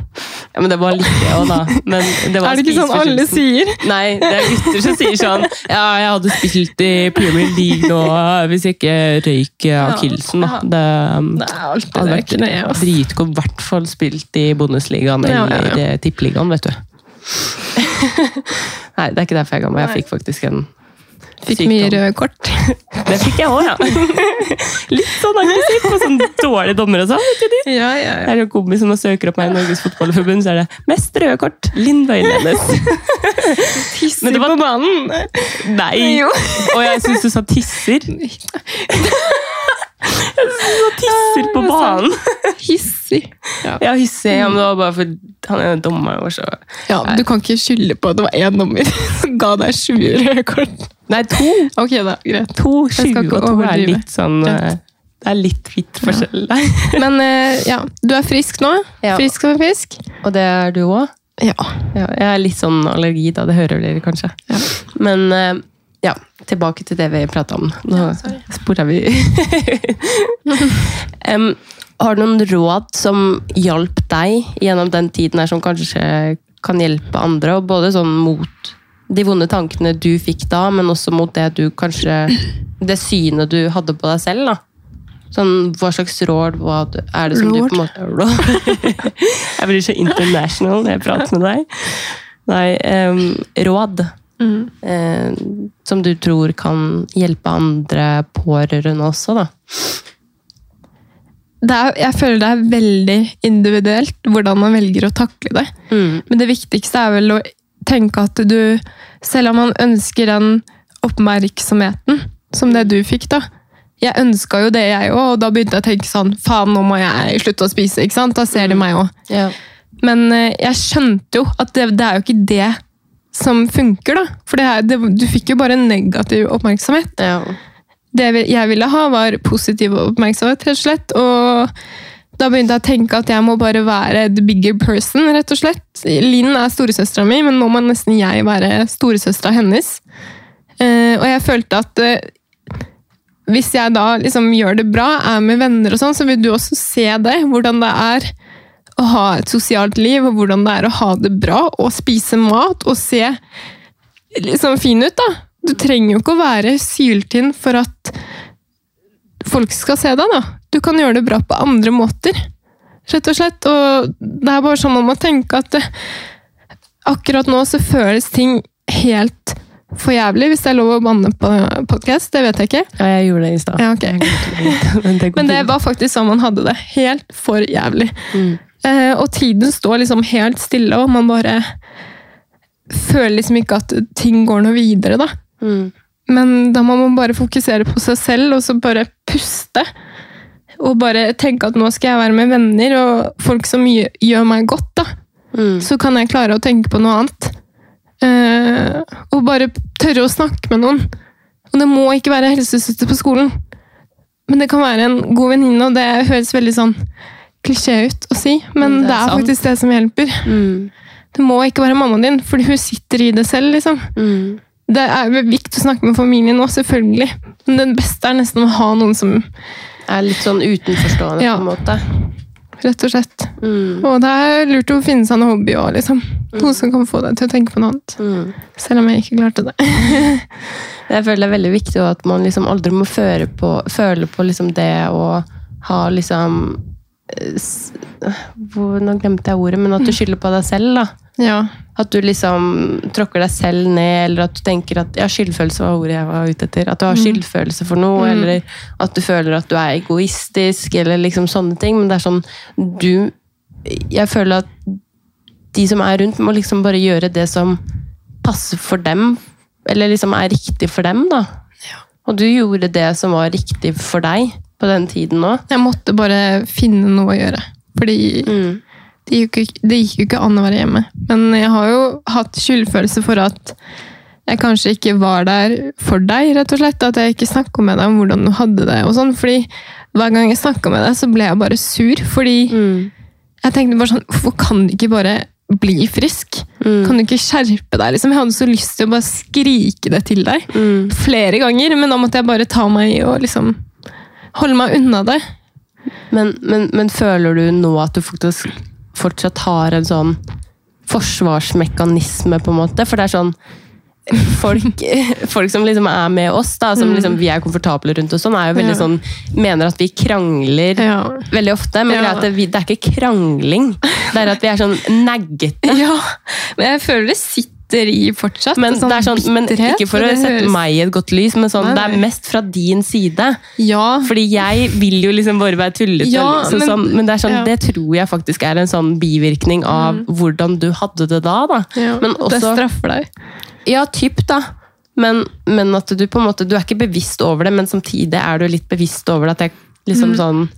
Ja, men det var litt det òg, da. Men det var Er det ikke sånn alle sier? Nei, det er gutter som sier sånn Ja, jeg hadde spilt i Premier League nå hvis jeg ikke røyk akillesen. da. Det um, Det er alltid hadde vært dritgodt. I hvert fall spilt i Bundesligaen eller ja. eh, Tippeligaen, vet du. Nei, det er ikke derfor jeg er gammel. Jeg fikk faktisk en Fikk sykdom. mye røde kort. Det fikk jeg òg, ja. Litt sånn aggressivt på sånn dårlige dommere og sånn. vet du de? Ja, ja, Det er en kompis som søker opp meg i Norges Fotballforbund, så er det 'mest røde kort'. Linn Vøylenes. Tisser var- på banen. Nei! Jo. Og jeg syns du sa tisser. Jeg synes du sa tisser på banen. Hissig. Ja. Ja, hissig. Ja, men det var bare for han ene dommeren var så ja, du kan ikke skylde på at det var én dommer som ga deg sju røde kort. Nei, to! Ok, da, greit. To, sju 20 og to er litt sånn Greit. eh, Det er litt hvitt forskjell der. Men uh, ja, du er frisk nå. Ja. Frisk som en fisk. Og det er du òg? Ja. Ja, jeg er litt sånn allergi, da. Det hører dere kanskje. Ja. Men eh, ja, tilbake til det vi prata om. Nå Ja, spora vi um, Har du noen råd som hjalp deg gjennom den tiden her, som kanskje kan hjelpe andre? Og både sånn mot de vonde tankene du fikk da, men også mot det du kanskje Det synet du hadde på deg selv, da. Sånn, hva slags råd hva er det som du på en måte Råd? Jeg blir så international når jeg prater med deg. Nei, um, råd Mm. eh, som du tror kan hjelpe andre pårørende også, da. Det er, jeg føler det er veldig individuelt hvordan man velger å takle det. Mm. Men det viktigste er vel å tenke at du, selv om man ønsker den oppmerksomheten som det du fikk, da. Jeg ønska jo det, jeg òg, og da begynte jeg å tenke sånn Faen, nå må jeg slutte å spise. ikke sant? Da ser de meg òg. Yeah. Men eh, jeg skjønte jo at det, det er jo ikke det som funker, da. For det her, det, du fikk jo bare negativ oppmerksomhet. ja. Det jeg ville ha, var positiv oppmerksomhet, rett og slett. Og da begynte jeg å tenke at jeg må bare være the bigger person, rett og slett. Linn er storesøstera mi, men nå må nesten jeg være storesøstera hennes. Eh, og jeg følte at eh, hvis jeg da liksom gjør det bra, er med venner og sånn, så vil du også se det. Hvordan det er å ha et sosialt liv, og hvordan det er å ha det bra, og spise mat, og se liksom fin ut, da. Du trenger jo ikke å være syltynn for at folk skal se deg, da. Du kan gjøre det bra på andre måter, rett og slett. Og det er bare sånn man må tenke at det, akkurat nå så føles ting helt for jævlig, hvis det er lov å banne på podkast. Det vet jeg ikke. ja, jeg gjorde det i stad. Ja, ok. Jeg glemte det litt, Men det, var faktisk sånn man hadde det. Helt for jævlig. Mm. Eh, og tiden står liksom helt stille, og man bare føler liksom ikke at ting går noe videre, da. Mm. Men da må man bare fokusere på seg selv, og så bare puste. Og bare tenke at nå skal jeg være med venner og folk som gjør, meg godt. da. Mm. Så kan jeg klare å tenke på noe annet. Eh, og bare tørre å snakke med noen. Og det må ikke være helsesøster på skolen. Men det kan være en god venninne, og det høres veldig sånn klisjé ut å si, men det det det er er, faktisk det som hjelper. Mm. Det må ikke være mammaen din, fordi hun sitter i det selv. liksom. Mm. Det er viktig å snakke med familien nå, selvfølgelig. Men det beste er nesten å ha noen som Er litt sånn utenforstående, Ja. på en måte. Rett og slett. Mm. Og det er lurt å finne seg en hobby òg, liksom. Noe som kan få deg til å tenke på noe annet. Mm. Selv om jeg ikke klarte det. Jeg føler det er veldig viktig at man liksom aldri må på, føle på liksom det å ha liksom Nå glemte jeg ordet, men at du skylder på deg selv. da. Ja. At du liksom tråkker deg selv ned, eller at du tenker at ja, skyldfølelse var ordet jeg var ute etter. At du har skyldfølelse for noe, eller at du føler at du er egoistisk, eller liksom sånne ting. Men det er sånn du Jeg føler at de som er rundt, må liksom bare gjøre det som passer for dem, eller liksom er riktig for dem, da. Og du gjorde det som var riktig for deg på den tiden òg. Jeg måtte bare finne noe å gjøre. Fordi Mm. det gikk, det gikk jo ikke an å være hjemme. Men jeg har jo hatt skyldfølelse for at jeg kanskje ikke var der for deg, rett og slett. At jeg ikke snakka med deg om hvordan du hadde det. og sånn. Fordi hver gang jeg snakka med deg, så ble jeg bare sur. Fordi Mm. jeg tenkte bare sånn Hvorfor kan du ikke bare bli frisk? Mm. Kan du ikke skjerpe deg? liksom? Jeg hadde så lyst til å bare skrike det til deg Mm. flere ganger, men da måtte jeg bare ta meg i og liksom holde meg unna det. Men, men, men føler du nå at du faktisk fortsatt har en sånn forsvarsmekanisme, på en måte? For det er sånn Folk, folk som liksom er med oss, da, som liksom vi er komfortable rundt, og sånn, er jo veldig Ja. sånn Mener at vi krangler Ja. veldig ofte. Men Ja. er det, vi, det er ikke krangling. Det er at vi er sånn naggete. Ja, men jeg føler det sitter i fortsatt. Men, sånn det sånn, men ikke for å sette høres- meg i et godt lys, men sånn, Nei, det er mest fra din side. Ja, Fordi jeg vil jo liksom bare være tullete. Ja, men- sånn, men det, sånn, ja. det tror jeg faktisk er en sånn bivirkning av hvordan du hadde det da. da. Men det straffer deg. ja, typ da. Men, men at du på en måte, du er ikke bevisst over det, men samtidig er du litt bevisst over det. At jeg liksom sånn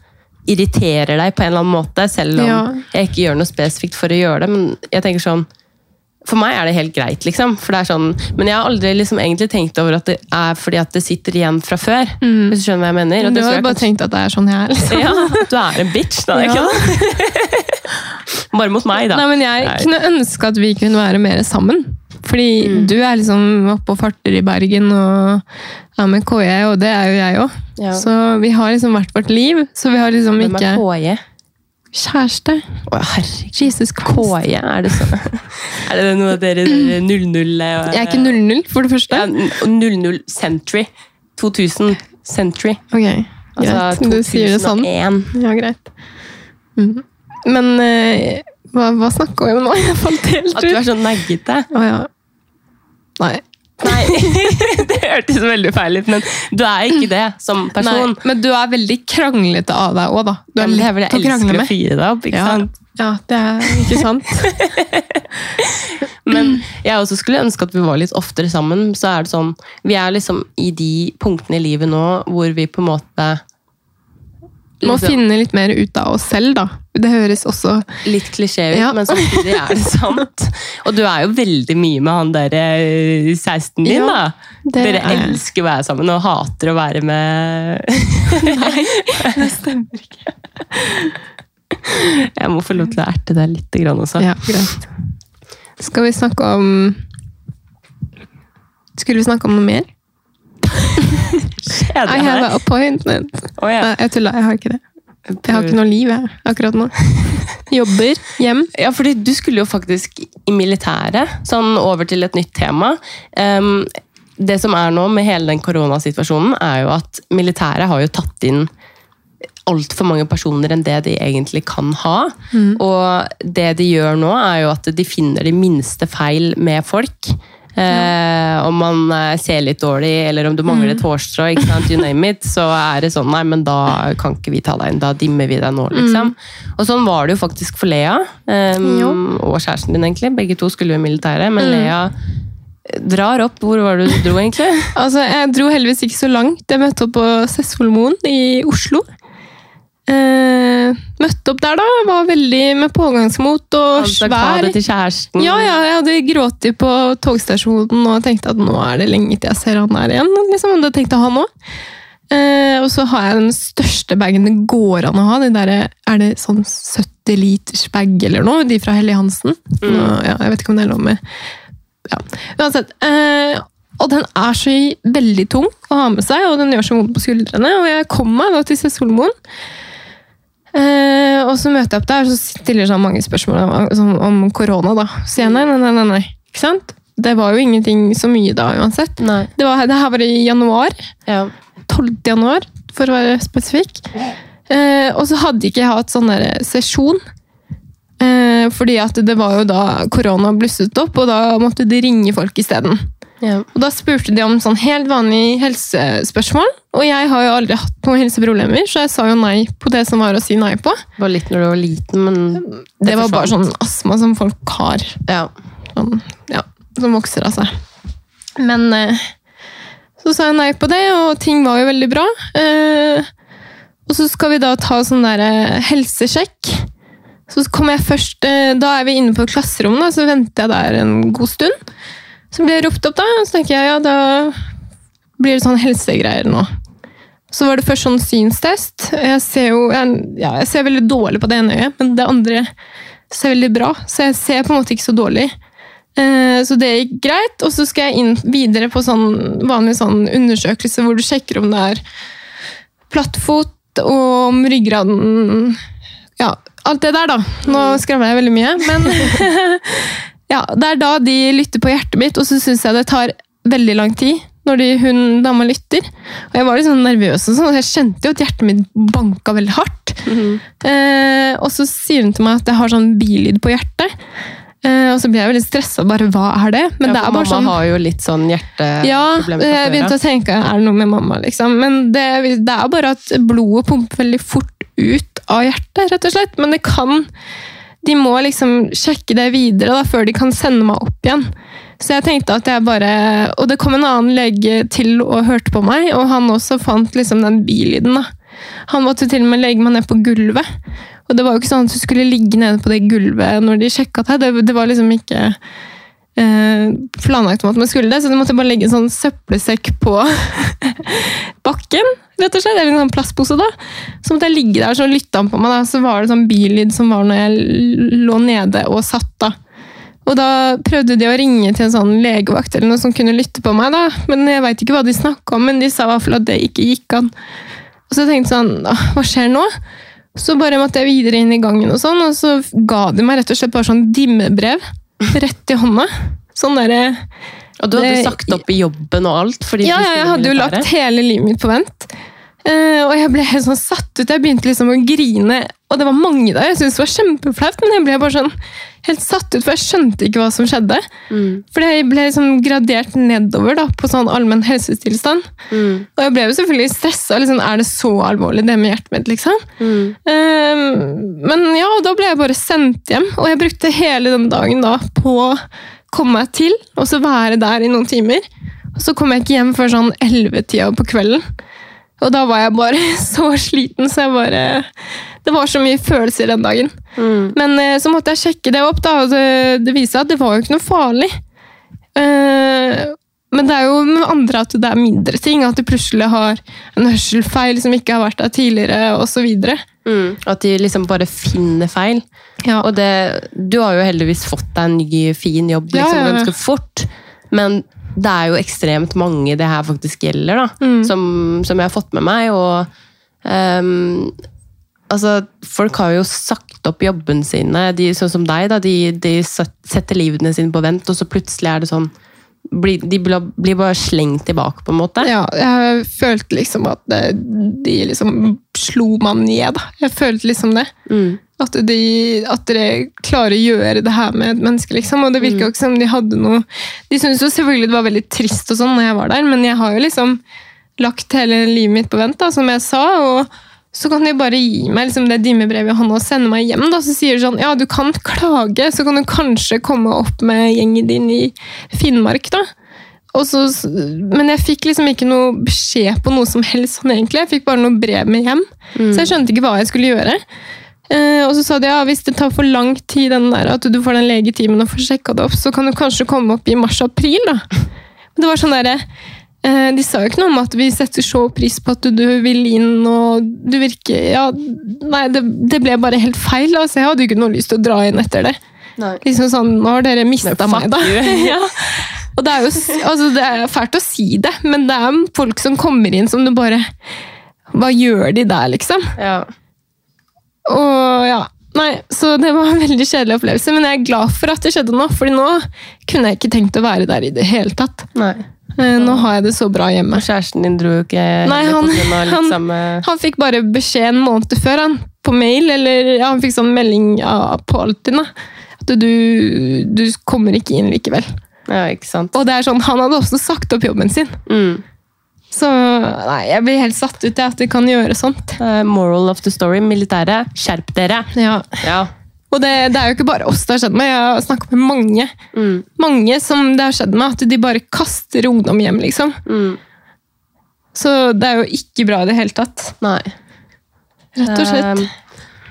irriterer deg på en eller annen måte, selv om Ja. jeg ikke gjør noe spesifikt for å gjøre det. Men jeg tenker sånn, for meg er det helt greit, liksom. For det er sånn, men jeg har aldri liksom egentlig tenkt over at det er fordi at det sitter igjen fra før. Hvis du skjønner hva jeg mener. Du har jo bare kanskje- tenkt at det er sånn jeg er. liksom. ja, du er en bitch, da. Ja. Ikke? Bare mot meg, da. Nei, men Jeg Nei. kunne ønske at vi kunne være mer sammen. Fordi Mm. du er liksom oppe og farter i Bergen og er med KJ, og det er jo jeg òg. Ja. Så vi har liksom hvert vårt liv. Så vi har liksom Hvem er ikke KJ? Kjæreste. Å, herregud. Jesus. KJ, er det sånn? Er det noe av dere 00 Jeg er ikke 00, for det første. Ja, 00 Century. 2000 Century. Ok, Altså greit. Du sier det sånn. Ja, greit. Mhm. Men uh, hva, hva snakker vi om nå? Jeg falt helt ut. At du er så neggete. Å ja. Nei. Nei, det hørtes veldig feil ut, men du er ikke det som person. Nei. Men du er veldig kranglete av deg òg, da. Du er lett å jeg krangle elsker å fyre deg opp, ikke Ja. sant? Ja, det er ikke sant. Men jeg også skulle ønske at vi var litt oftere sammen. Så er det sånn, Vi er liksom i de punktene i livet nå hvor vi på en måte Må liksom, finne litt mer ut av oss selv, da. Det høres også Litt klisjé ut, Ja. men samtidig er det sant. Og du er jo veldig mye med han der eh, 16 din, Ja, da. Dere er elsker å være sammen og hater å være med Nei, det stemmer ikke. Jeg må få lov til å erte deg litt grann også. Ja, greit. Skal vi snakke om Skulle vi snakke om noe mer? Kjeder I jeg have an appointment. Oh, ja. Nei, jeg tuller, jeg har ikke det. Jeg har ikke noe liv jeg, akkurat nå. Jobber, hjem. Ja, fordi du skulle jo faktisk i militæret, sånn over til et nytt tema. Um, det som er nå med hele den koronasituasjonen, er jo at militæret har jo tatt inn altfor mange personer enn det de egentlig kan ha. Og det de gjør nå, er jo at de finner de minste feil med folk. Eh, om man eh, ser litt dårlig, eller om du mangler et hårstrå, ikke sant, you name it, så er det sånn Nei, men da kan ikke vi ta deg inn. Da dimmer vi deg nå, liksom. Og sånn var det jo faktisk for Lea. em, og kjæresten din, egentlig. Begge to skulle jo i militæret, men Lea drar opp. Hvor var det du dro, egentlig? Altså, jeg dro heldigvis ikke så langt. Jeg møtte opp på Sessvollmoen i Oslo. Eh, møtte opp der, da. Var veldig med pågangsmot og ha svær. det til kjæresten. Ja, ja, jeg hadde grått på togstasjonen og tenkte at nå er det lenge til jeg ser han her igjen. Liksom, det tenkte han òg. Eh, og så har jeg den største bagen det går an å ha. De der, er det sånn 70 liters bag eller noe? De fra Hellig Hansen. Mm. Nå, ja, jeg vet ikke om det er lov med ja. Uansett. Eh, og den er så veldig tung å ha med seg, og den gjør så vondt på skuldrene. Og jeg kom meg da til Sessvollmoen. Eh, og så møter jeg opp der, og så stiller sånn mange spørsmål om, sånn, om korona. da. Så jeg nei, nei, nei, nei, nei. Ikke sant? Det var jo ingenting så mye da uansett. Nei. Det, var, det her var i januar. Ja. 12. januar, for å være spesifikk. Eh, og så hadde ikke jeg hatt sånn der sesjon. Eh, fordi at det var jo da korona blusset opp, og da måtte de ringe folk isteden. Ja. Og da spurte de om sånn helt vanlig helsespørsmål, og jeg har jo aldri hatt noen helseproblemer, så jeg sa jo nei på det som var å si nei på. Det var litt når du var liten, men Det, var bare sånn astma som folk har, Ja. sånn, ja, som vokser av seg. Men eh, så sa jeg nei på det, og ting var jo veldig bra. Eh, og så skal vi da ta sånn der eh, helsesjekk. Så kommer jeg først, Da er vi inne på klasserommet, så venter jeg der en god stund. Så ble jeg ropt opp, da, og så tenker jeg ja, da blir det sånn helsegreier nå. Så var det først sånn synstest. Jeg ser jo jeg, ja, jeg ser veldig dårlig på det ene øyet, men det andre ser veldig bra, så jeg ser på en måte ikke så dårlig. Eh, Så det gikk greit, og så skal jeg inn videre på sånn vanlig sånn undersøkelse hvor du sjekker om det er plattfot, og om ryggraden Ja, alt det der, da. Nå skravler jeg veldig mye, men ja, Det er da de lytter på hjertet mitt, og så syns jeg det tar veldig lang tid når de, hun dama lytter. Og jeg var litt sånn nervøs, og sånn, og jeg kjente jo at hjertet mitt banka veldig hardt. Eh, og så sier hun til meg at jeg har sånn bilyd på hjertet. Eh, og så blir jeg veldig stressa. Bare hva er det? Men ja, det er bare mamma sånn har jo litt sånn ja, jeg begynte å tenke er det noe med mamma, liksom. Men det, det er bare at blodet pumper veldig fort ut av hjertet, rett og slett. Men det kan De må liksom sjekke det videre da, før de kan sende meg opp igjen. Så jeg tenkte at jeg bare Og det kom en annen lege til og hørte på meg, og han også fant liksom den bilyden. da. Han måtte til og med legge meg ned på gulvet. Og det var jo ikke sånn at du skulle ligge nede på det gulvet når de sjekka deg. Det, det var liksom ikke eh, planlagt om at man skulle det, så du måtte bare legge en sånn søppelsekk på bakken, rett og slett. Eller en sånn plastpose, da. Så måtte jeg ligge der, så lytta han på meg, da. Så var det sånn billyd som var når jeg lå nede og satt, da. Og da prøvde de å ringe til en sånn legevakt eller noe som kunne lytte på meg, da. Men jeg veit ikke hva de snakka om, men de sa i hvert fall at det ikke gikk an. Og så tenkte jeg sånn, hva skjer nå? Så bare måtte jeg videre inn i gangen, og sånn, og så ga de meg rett og slett bare sånn dimmebrev rett i hånda. Sånn derre Og du hadde sagt opp i jobben og alt? Ja, jeg hadde jo lagt hele livet mitt på vent. Eh, og jeg ble helt sånn satt ut. Jeg begynte liksom å grine. Og det var mange der. Jeg syntes det var kjempeflaut, men jeg ble bare sånn helt satt ut, for jeg skjønte ikke hva som skjedde. Mm. For jeg ble liksom gradert nedover da, på sånn allmenn helsetilstand. Mm. Og jeg ble jo selvfølgelig stressa. Liksom, er det så alvorlig, det med hjertet mitt? liksom? Mm. Eh, men ja, og da ble jeg bare sendt hjem, og jeg brukte hele den dagen da på å komme meg til, og så være der i noen timer. Og så kom jeg ikke hjem før sånn 11-tida på kvelden. Og da var jeg bare så sliten, så jeg bare Det var så mye følelser den dagen. Mm. Men eh, så måtte jeg sjekke det opp, da, og det, det viste seg at det var jo ikke noe farlig. Uh, men det er jo med andre at det er mindre ting. At du plutselig har en hørselfeil som ikke har vært der tidligere, osv. Mm. At de liksom bare finner feil. Ja. Og det, du har jo heldigvis fått deg en ny, fin jobb liksom, ja, ja. ganske fort. Men det er jo ekstremt mange det her faktisk gjelder, da. Mm. Som, som jeg har fått med meg. Og um, altså, folk har jo sagt opp jobben sine. De, sånn som deg, da. De, de setter livene sine på vent, og så plutselig er det sånn blir- de blir bare slengt tilbake, på en måte. Ja, jeg følte liksom at de liksom slo meg ned. Jeg følte liksom det. Mm. At, de, at dere klarer å gjøre det her med et menneske, liksom. Og det virka jo ikke som de hadde noe De syntes jo selvfølgelig det var veldig trist og sånn når jeg var der, men jeg har jo liksom lagt hele livet mitt på vent, da, som jeg sa. og så kan de bare gi meg liksom det dimmebrevet i hånda og sende meg hjem. Da. Så sier de sånn Ja, du kan klage, så kan du kanskje komme opp med gjengen din i Finnmark, da. Så, men jeg fikk liksom ikke noe beskjed på noe som helst sånn egentlig. Jeg fikk bare noe brev med hjem. Så jeg skjønte ikke hva jeg skulle gjøre. Eh, og så sa de ja, hvis det tar for lang tid den der, at du får den legetimen og får sjekka det opp, så kan du kanskje komme opp i mars-april. da. Men det var sånn derre De sa jo ikke noe om at vi setter så pris på at du, vil inn og du virker Ja, nei, det, det ble bare helt feil. Altså, jeg hadde jo ikke noe lyst til å dra inn etter det. Nei. Liksom sånn, Nå har dere mista meg, da. ja. Og det er jo altså, det er fælt å si det, men det er folk som kommer inn som du bare Hva gjør de der, liksom? Ja. Og ja, nei, Så det var en veldig kjedelig opplevelse, men jeg er glad for at det skjedde nå. fordi nå kunne jeg ikke tenkt å være der i det hele tatt. Nei. Eh, Nå har jeg det så bra hjemme. Og kjæresten din dro jo ikke Nei, han- av han- Han fikk bare beskjed en måned før, han. På mail, eller ja, han fikk sånn melding ja, på Altinn. At du, du kommer ikke inn likevel. Ja, ikke sant. Og det er sånn, han hadde også sagt opp jobben sin. Mm. Så nei, jeg blir helt satt ut av at de kan gjøre sånt. Uh, moral of the story, militæret, skjerp dere! Ja. Ja. Og det, det er jo ikke bare oss det har skjedd med. Jeg har snakket med mange Mm. mange som det har skjedd med, at de bare kaster ungdom hjem, liksom. Mm. Så det er jo ikke bra i det hele tatt. Nei. Rett og slett. Um,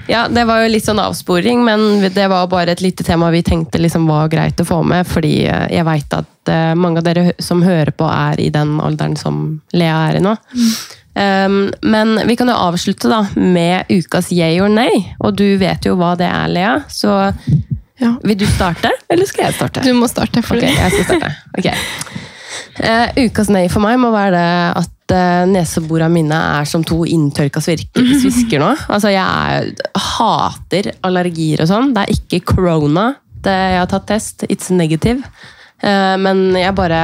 ja, det var jo litt sånn avsporing, men det var bare et lite tema vi tenkte liksom var greit å få med, fordi eh, jeg veit at eh, mange av dere som hører på, er i den alderen som Lea er i nå. Um, men vi kan jo avslutte da med ukas yay or nay, og du vet jo hva det er, Lea. Så Ja. vil du starte, eller skal jeg starte? Du må starte. For Ok, jeg skal starte. Okay. Uh, ukas nei for meg må være det at uh, neseborene mine er som to inntørka svisker nå. Altså, jeg er, hater allergier og sånn. Det er ikke corona. Det, jeg har tatt test. It's negative. Eh, men jeg bare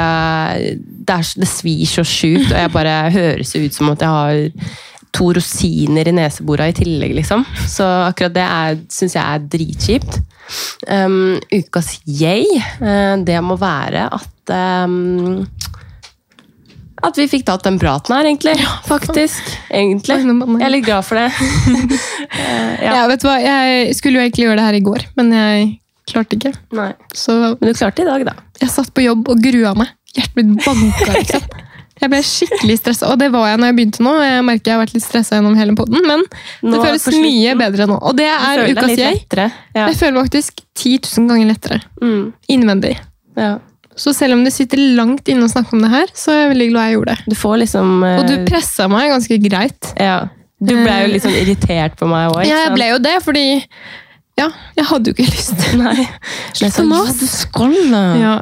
det, er, det svir så sjukt, og jeg bare høres ut som at jeg har to rosiner i nesebora i tillegg, liksom. Så akkurat det syns jeg er dritkjipt. Um, ukas yay, eh, det må være at um, At vi fikk tatt den praten her, egentlig. Faktisk. Egentlig. Jeg er litt glad for det. Ja. ja. vet du hva? Jeg skulle jo egentlig gjøre det her i går, men jeg klarte ikke. Nei. Så Men du klarte i dag, da. jeg satt på jobb og grua meg. Hjertet mitt banka, liksom. Jeg ble skikkelig stressa, og det var jeg når jeg begynte nå. Jeg merker jeg har vært litt stressa gjennom hele podden, men det føles mye bedre nå. Og det er ukas jeg. Ja. Jeg føler faktisk 10 000 ganger lettere. Mm. Innvendig. ja. Så selv om det sitter langt inne å snakke om det her, så er jeg veldig glad jeg gjorde det. Du får liksom Uh... Og du pressa meg ganske greit. ja. Du ble jo litt sånn irritert på meg òg. Ja, jeg ble jo det, fordi ja, jeg hadde jo ikke lyst. Nei. Slutt å mase. Ja,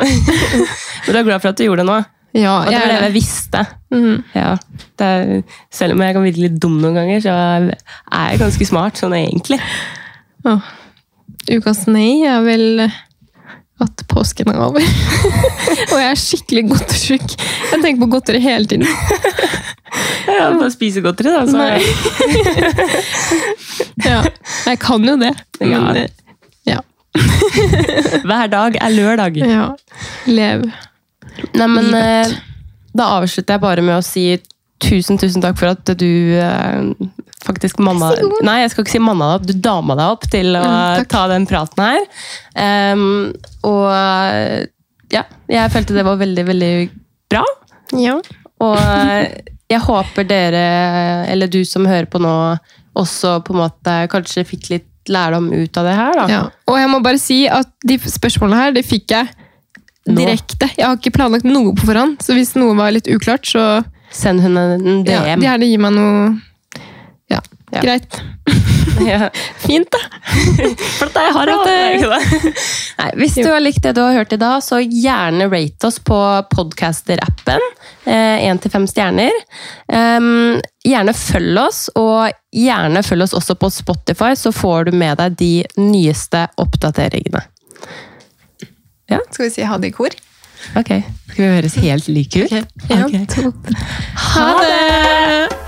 Men du er glad for at du gjorde det nå? ja Og det var det jeg visste. Mm. Ja. Er, selv om jeg kan virke litt dum noen ganger, så er jeg ganske smart sånn egentlig. Ja. Ukas nei er vel at påsken er over. og jeg er skikkelig godtesjuk. Jeg tenker på godteri hele tiden. Ja, Bare spise godteri, da. Så. Nei. Ja, jeg kan jo det. Ja. Men, ja. Hver dag er lørdag. ja. Lev. Nei, men Livet. eh, Da avslutter jeg bare med å si tusen, tusen takk for at du eh, faktisk manna. Nei, jeg skal ikke si manna deg opp. Du dama deg opp til å Mm, ta den praten her. Um, og eh, ja, jeg følte det var veldig, veldig bra. Ja. Og jeg håper dere, eller du som hører på nå, også på en måte kanskje fikk litt lærdom ut av det her. da. ja. Og jeg må bare si at de spørsmålene her, det fikk jeg direkte. Jeg har ikke planlagt noe på forhånd, så hvis noe var litt uklart, så Send hun en ja, DM. de gjerne gi meg noe Ja, Ja. greit. Ja. Fint, da. For at jeg har hatt. Nei, hvis du har likt det du har hørt i dag, så gjerne rate oss på podcaster-appen. Én til fem stjerner. Um, gjerne følg oss, og gjerne følg oss også på Spotify, så får du med deg de nyeste oppdateringene. Skal vi si ha det i kor? Ok, Skal vi høres helt like ut? Okay. Ok. Ha det!